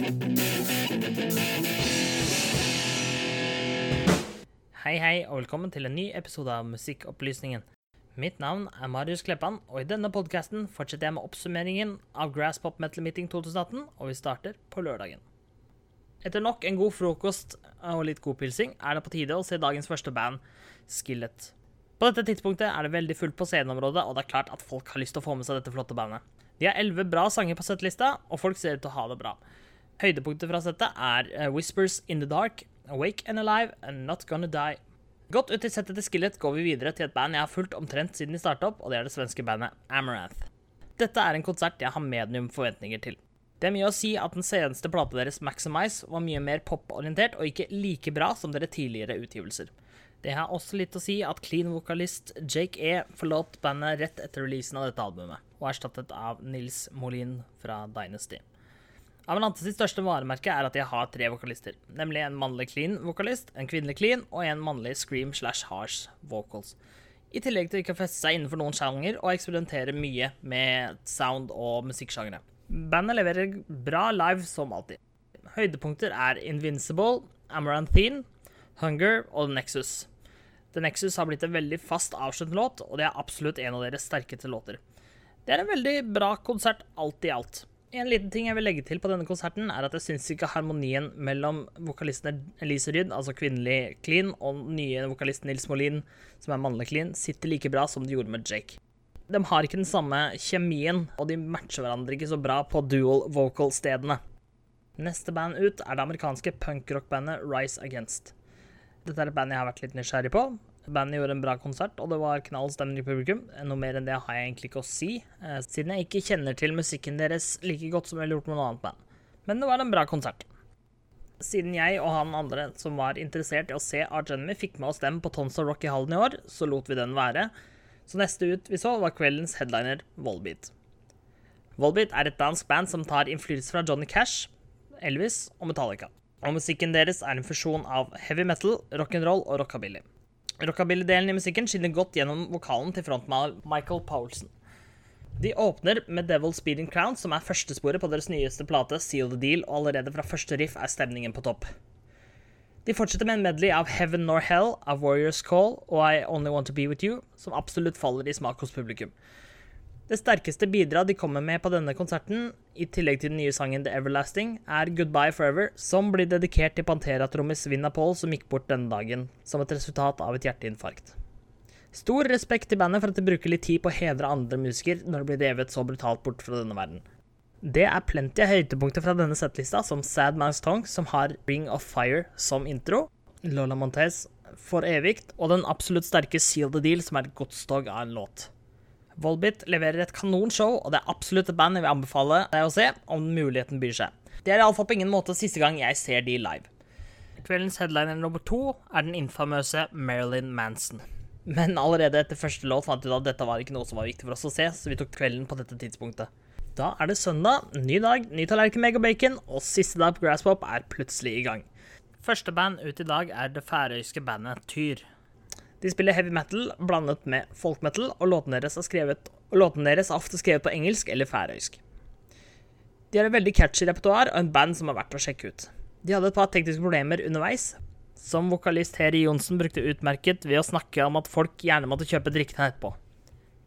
Hei, hei, og velkommen til en ny episode av Musikkopplysningen. Mitt navn er Marius Kleppan, og i denne podkasten fortsetter jeg med oppsummeringen av Grass Pop Metal Meeting 2018, og vi starter på lørdagen. Etter nok en god frokost og litt god pilsing er det på tide å se dagens første band, Skillet. På dette tidspunktet er det veldig fullt på sceneområdet, og det er klart at folk har lyst til å få med seg dette flotte bandet. De har elleve bra sanger på settelista, og folk ser ut til å ha det bra. Høydepunktet fra settet er eh, Whispers in the Dark, Awake and Alive and Not Gonna Die. Godt ut i settet til Skillet går vi videre til et band jeg har fulgt omtrent siden de starta opp, og det er det svenske bandet Amaranth. Dette er en konsert jeg har medium forventninger til. Det er mye å si at den seneste plata deres, Maximize, var mye mer poporientert og ikke like bra som deres tidligere utgivelser. Det har også litt å si at clean-vokalist Jake E forlot bandet rett etter releasen av dette albumet, og er erstattet av Nils Molin fra Dynasty. Avenante sitt største varemerke er at de har tre vokalister, nemlig en mannlig clean-vokalist, en kvinnelig clean og en mannlig scream slash harsh vocals. I tillegg til ikke å feste seg innenfor noen sjanger og eksperimentere mye med sound og musikksjangre. Bandet leverer bra live som alltid. Høydepunkter er Invincible, Amaranthine, Hunger og The Nexus. The Nexus har blitt en veldig fast avsluttende låt, og det er absolutt en av deres sterkeste låter. Det er en veldig bra konsert alt i alt. En liten ting jeg vil legge til på denne konserten, er at jeg syns ikke harmonien mellom vokalistene Elise Ryd, altså kvinnelig clean, og den nye vokalisten Nils Molin, som er mannlig clean, sitter like bra som de gjorde med Jake. De har ikke den samme kjemien, og de matcher hverandre ikke så bra på dual vocal-stedene. Neste band ut er det amerikanske punkrockbandet Rise Against. Dette er et band jeg har vært litt nysgjerrig på. Bandet gjorde en bra konsert, og det var knall stemning i publikum. Noe mer enn det har jeg egentlig ikke å si, eh, siden jeg ikke kjenner til musikken deres like godt som jeg ville gjort med noe annet band. Men det var en bra konsert. Siden jeg og han andre som var interessert i å se Art Enemy, fikk med oss dem på Tons of Rock i hallen i år, så lot vi den være. Så neste ut vi så, var kveldens headliner Volbeat. Volbeat er et dansk band som tar innflytelse fra Johnny Cash, Elvis og Metallica. Og musikken deres er en fusjon av heavy metal, rock'n'roll og rockabilly. Rockabilly-delen i musikken skinner godt gjennom vokalen til frontmaler Michael Paulsen. De åpner med Devil Speeding Crown, som er førstesporet på deres nyeste plate, Seal the Deal, og allerede fra første riff er stemningen på topp. De fortsetter med en medley av Heaven Nor Hell, av Warriors Call og I Only Want To Be With You, som absolutt faller i smak hos publikum. Det sterkeste bidraget de kommer med på denne konserten, i tillegg til den nye sangen The Everlasting, er Goodbye Forever, som blir dedikert til Pantera-trommis Vinna Paul, som gikk bort denne dagen, som et resultat av et hjerteinfarkt. Stor respekt til bandet for at de bruker litt tid på å hedre andre musikere når det blir revet så brutalt bort fra denne verden. Det er plenty av høydepunkter fra denne settlista, som Sad Man's Tongue, som har Ring of Fire som intro, Lola Montez for evigt, og den absolutt sterke Seal the Deal, som er et godstog av en låt. Volbit leverer et kanonshow, og det er absolutt et band jeg vil anbefale deg å se, om muligheten byr seg. Det er iallfall på ingen måte siste gang jeg ser de live. Kveldens headliner nummer to er den infamøse Marilyn Manson. Men allerede etter første låt fant vi ut at dette var ikke noe som var viktig for oss å se, så vi tok kvelden på dette tidspunktet. Da er det søndag, ny dag, ny tallerken med egg og bacon, og siste dag på Grasspop er plutselig i gang. Første band ut i dag er det færøyske bandet Tyr. De spiller heavy metal blandet med folk metal, og låtene deres, skrevet, og låtene deres er ofte skrevet på engelsk eller færøysk. De har et veldig catchy repertoar og en band som er verdt å sjekke ut. De hadde et par tekniske problemer underveis, som vokalist Heri Johnsen brukte utmerket ved å snakke om at folk gjerne måtte kjøpe drikkene etterpå.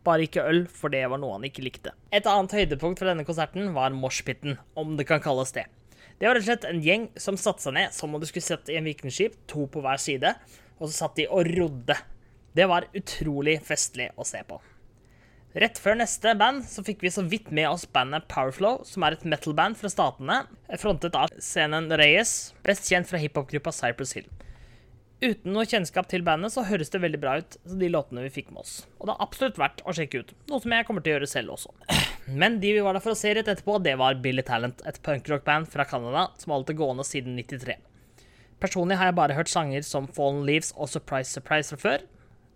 Bare ikke øl, for det var noe han ikke likte. Et annet høydepunkt fra denne konserten var moshpiten, om det kan kalles det. Det var rett og slett en gjeng som satte seg ned som om du skulle sett i en vikingskip, to på hver side, og så satt de og rodde. Det var utrolig festlig å se på. Rett før neste band så fikk vi så vidt med oss bandet Powerflow, som er et metal-band fra Statene, frontet av Scenen Reyes, best kjent fra hiphop-gruppa Cypress Hill. Uten noe kjennskap til bandet så høres det veldig bra ut, de låtene vi fikk med oss. Og det er absolutt verdt å sjekke ut, noe som jeg kommer til å gjøre selv også. Men de vi var der for å se rett etterpå, det var Billy Talent, et punkrock-band fra Canada som har holdt det gående siden 93. Personlig har jeg bare hørt sanger som Fallen Leaves og Surprise Surprise fra før.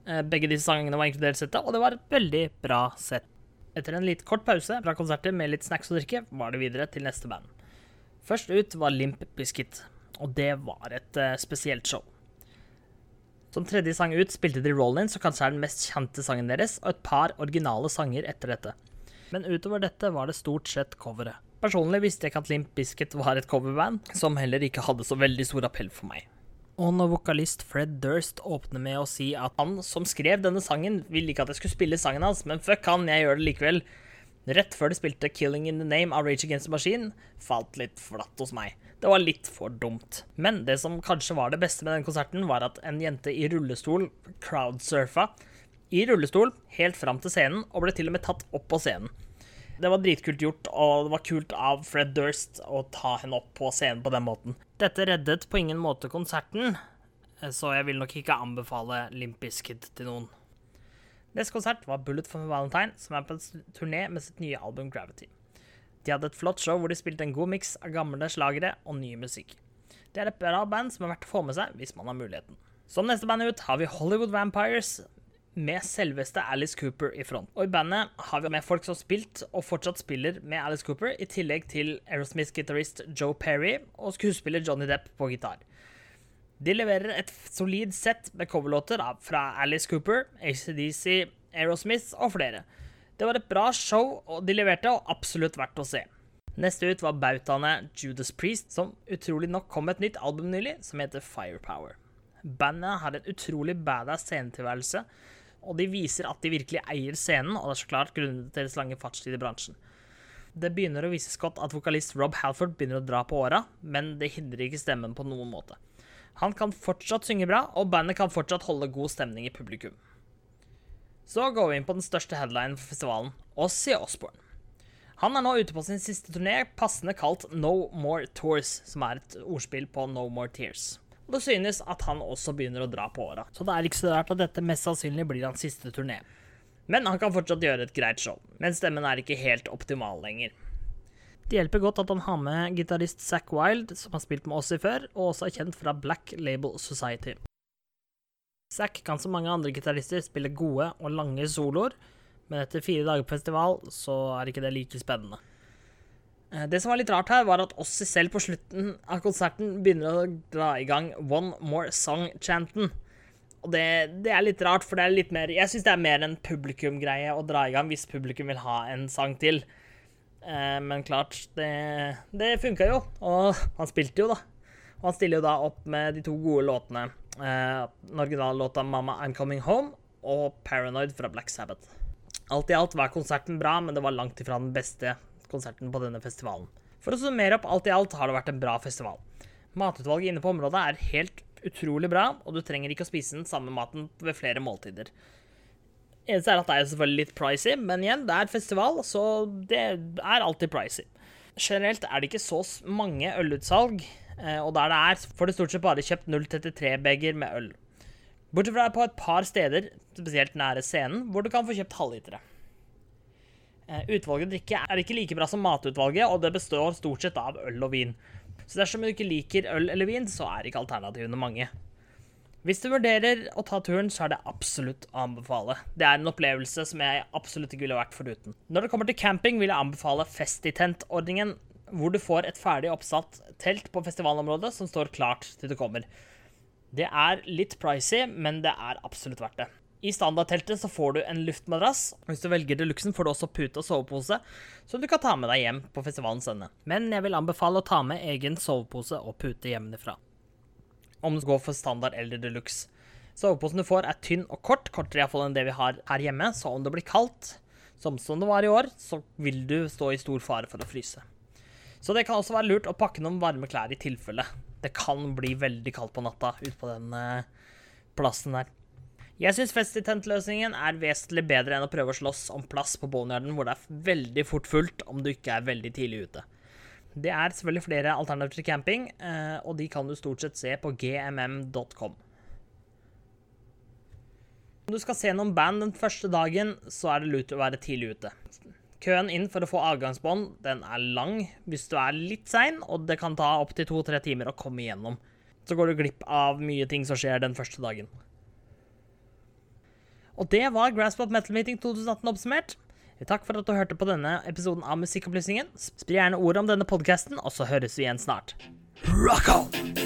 Eh, begge disse sangene var inkludert i settet, og det var et veldig bra sett. Etter en litt kort pause fra konserter med litt snacks og drikke, var det videre til neste band. Først ut var Limp Biscuit, og det var et uh, spesielt show. Som tredje sang ut spilte de Rollins, som kanskje er den mest kjente sangen deres, og et par originale sanger etter dette. Men utover dette var det stort sett coveret. Personlig visste jeg ikke at Limp Bizkit var et coverband, som heller ikke hadde så veldig stor appell for meg. Og når vokalist Fred Durst åpner med å si at han som skrev denne sangen, ville ikke at jeg skulle spille sangen hans, men fuck han, jeg gjør det likevel. Rett før de spilte 'Killing in the Name' av Rage Against the Machine, falt litt flatt hos meg. Det var litt for dumt. Men det som kanskje var det beste med den konserten, var at en jente i rullestol crowdsurfa i rullestol helt fram til scenen, og ble til og med tatt opp på scenen. Det var dritkult gjort, og det var kult av Fred Durst å ta henne opp på scenen på den måten. Dette reddet på ingen måte konserten, så jeg vil nok ikke anbefale Limp Bizkit til noen. Neste konsert var Bullet for Valentine, som er på en turné med sitt nye album Gravity. De hadde et flott show hvor de spilte en god miks av gamle slagere og ny musikk. Det er et bra band som er verdt å få med seg hvis man har muligheten. Som neste band ut har vi Hollywood Vampires, med selveste Alice Cooper i front. Og i bandet har vi med folk som har spilt og fortsatt spiller med Alice Cooper, i tillegg til Aerosmith-gitarist Joe Perry og skuespiller Johnny Depp på gitar. De leverer et solid sett med coverlåter fra Alice Cooper, ACDC, Aerosmith og flere. Det var et bra show, og de leverte, og absolutt verdt å se. Neste ut var bautaene Judas Priest, som utrolig nok kom med et nytt album nylig, som heter Firepower. Bandet har en utrolig badass scenetilværelse, og de viser at de virkelig eier scenen, og det er så klart grunnet deres lange fartstid i bransjen. Det begynner å vise godt at vokalist Rob Halford begynner å dra på åra, men det hindrer ikke stemmen på noen måte. Han kan fortsatt synge bra, og bandet kan fortsatt holde god stemning i publikum. Så går vi inn på den største headlinen for festivalen, Ossie Osborne. Han er nå ute på sin siste turné, passende kalt No More Tours, som er et ordspill på No More Tears og det synes at han også begynner å dra på åra. Så det er ikke så rart at dette mest sannsynlig blir hans siste turné. Men han kan fortsatt gjøre et greit show, men stemmen er ikke helt optimal lenger. Det hjelper godt at han har med gitarist Zack Wild, som har spilt med oss i før, og også er kjent fra Black Label Society. Zack kan som mange andre gitarister spille gode og lange soloer, men etter fire dager på festival så er ikke det like spennende. Eh, det som var litt rart her, var at Ossi selv på slutten av konserten begynner å dra i gang One More Song-chanten. Og det, det, er litt rart, for det er litt mer Jeg syns det er mer en publikumgreie å dra i gang hvis publikum vil ha en sang til. Eh, men klart, det, det funka jo. Og han spilte jo, da. Og han stiller jo da opp med de to gode låtene. Eh, den originallåta 'Mama I'm Coming Home' og 'Paranoid' fra Black Sabbath. Alt i alt var konserten bra, men det var langt ifra den beste konserten på denne festivalen. For å summere opp alt i alt har det vært en bra festival. Matutvalget inne på området er helt utrolig bra, og du trenger ikke å spise den samme maten ved flere måltider. Eneste er at det er selvfølgelig litt pricy, men igjen, det er festival, så det er alltid pricy. Generelt er det ikke så mange ølutsalg, eh, og der det er, får du stort sett bare kjøpt 033-beger med øl. Bortsett fra på et par steder, spesielt nære scenen, hvor du kan få kjøpt halvlitere. Eh, utvalget drikke er ikke like bra som matutvalget, og det består stort sett av øl og vin. Så dersom du ikke liker øl eller vin, så er ikke alternativene mange. Hvis du vurderer å ta turen, så er det absolutt å anbefale. Det er en opplevelse som jeg absolutt ikke ville vært foruten. Når det kommer til camping, vil jeg anbefale Festitent-ordningen, hvor du får et ferdig oppsatt telt på festivalområdet som står klart til du kommer. Det er litt pricy, men det er absolutt verdt det. I standardteltet så får du en luftmadrass. Hvis du velger deluxen, får du også pute og sovepose, som du kan ta med deg hjem på festivalens ende. Men jeg vil anbefale å ta med egen sovepose og pute hjemmefra. Om du går for standard eller deluxe. Soveposen du får, er tynn og kort, kortere iallfall enn det vi har her hjemme, så om det blir kaldt, som, som det var i år, så vil du stå i stor fare for å fryse. Så det kan også være lurt å pakke noen varme klær i tilfelle. Det kan bli veldig kaldt på natta ute på den eh, plassen der. Jeg syns Festitent-løsningen er vesentlig bedre enn å prøve å slåss om plass på Boneyarden, hvor det er veldig fort fullt om du ikke er veldig tidlig ute. Det er selvfølgelig flere alternativer til camping, eh, og de kan du stort sett se på gmm.com. Om du skal se noen band den første dagen, så er det lurt å være tidlig ute. Køen inn for å få avgangsbånd den er lang hvis du er litt sein, og det kan ta opptil to-tre timer å komme igjennom. Så går du glipp av mye ting som skjer den første dagen. Og det var Grasspop Metal Meeting 2018 oppsummert. Takk for at du hørte på denne episoden av Musikkopplysningen. Spre gjerne ordet om denne podkasten, og så høres vi igjen snart. Rock on!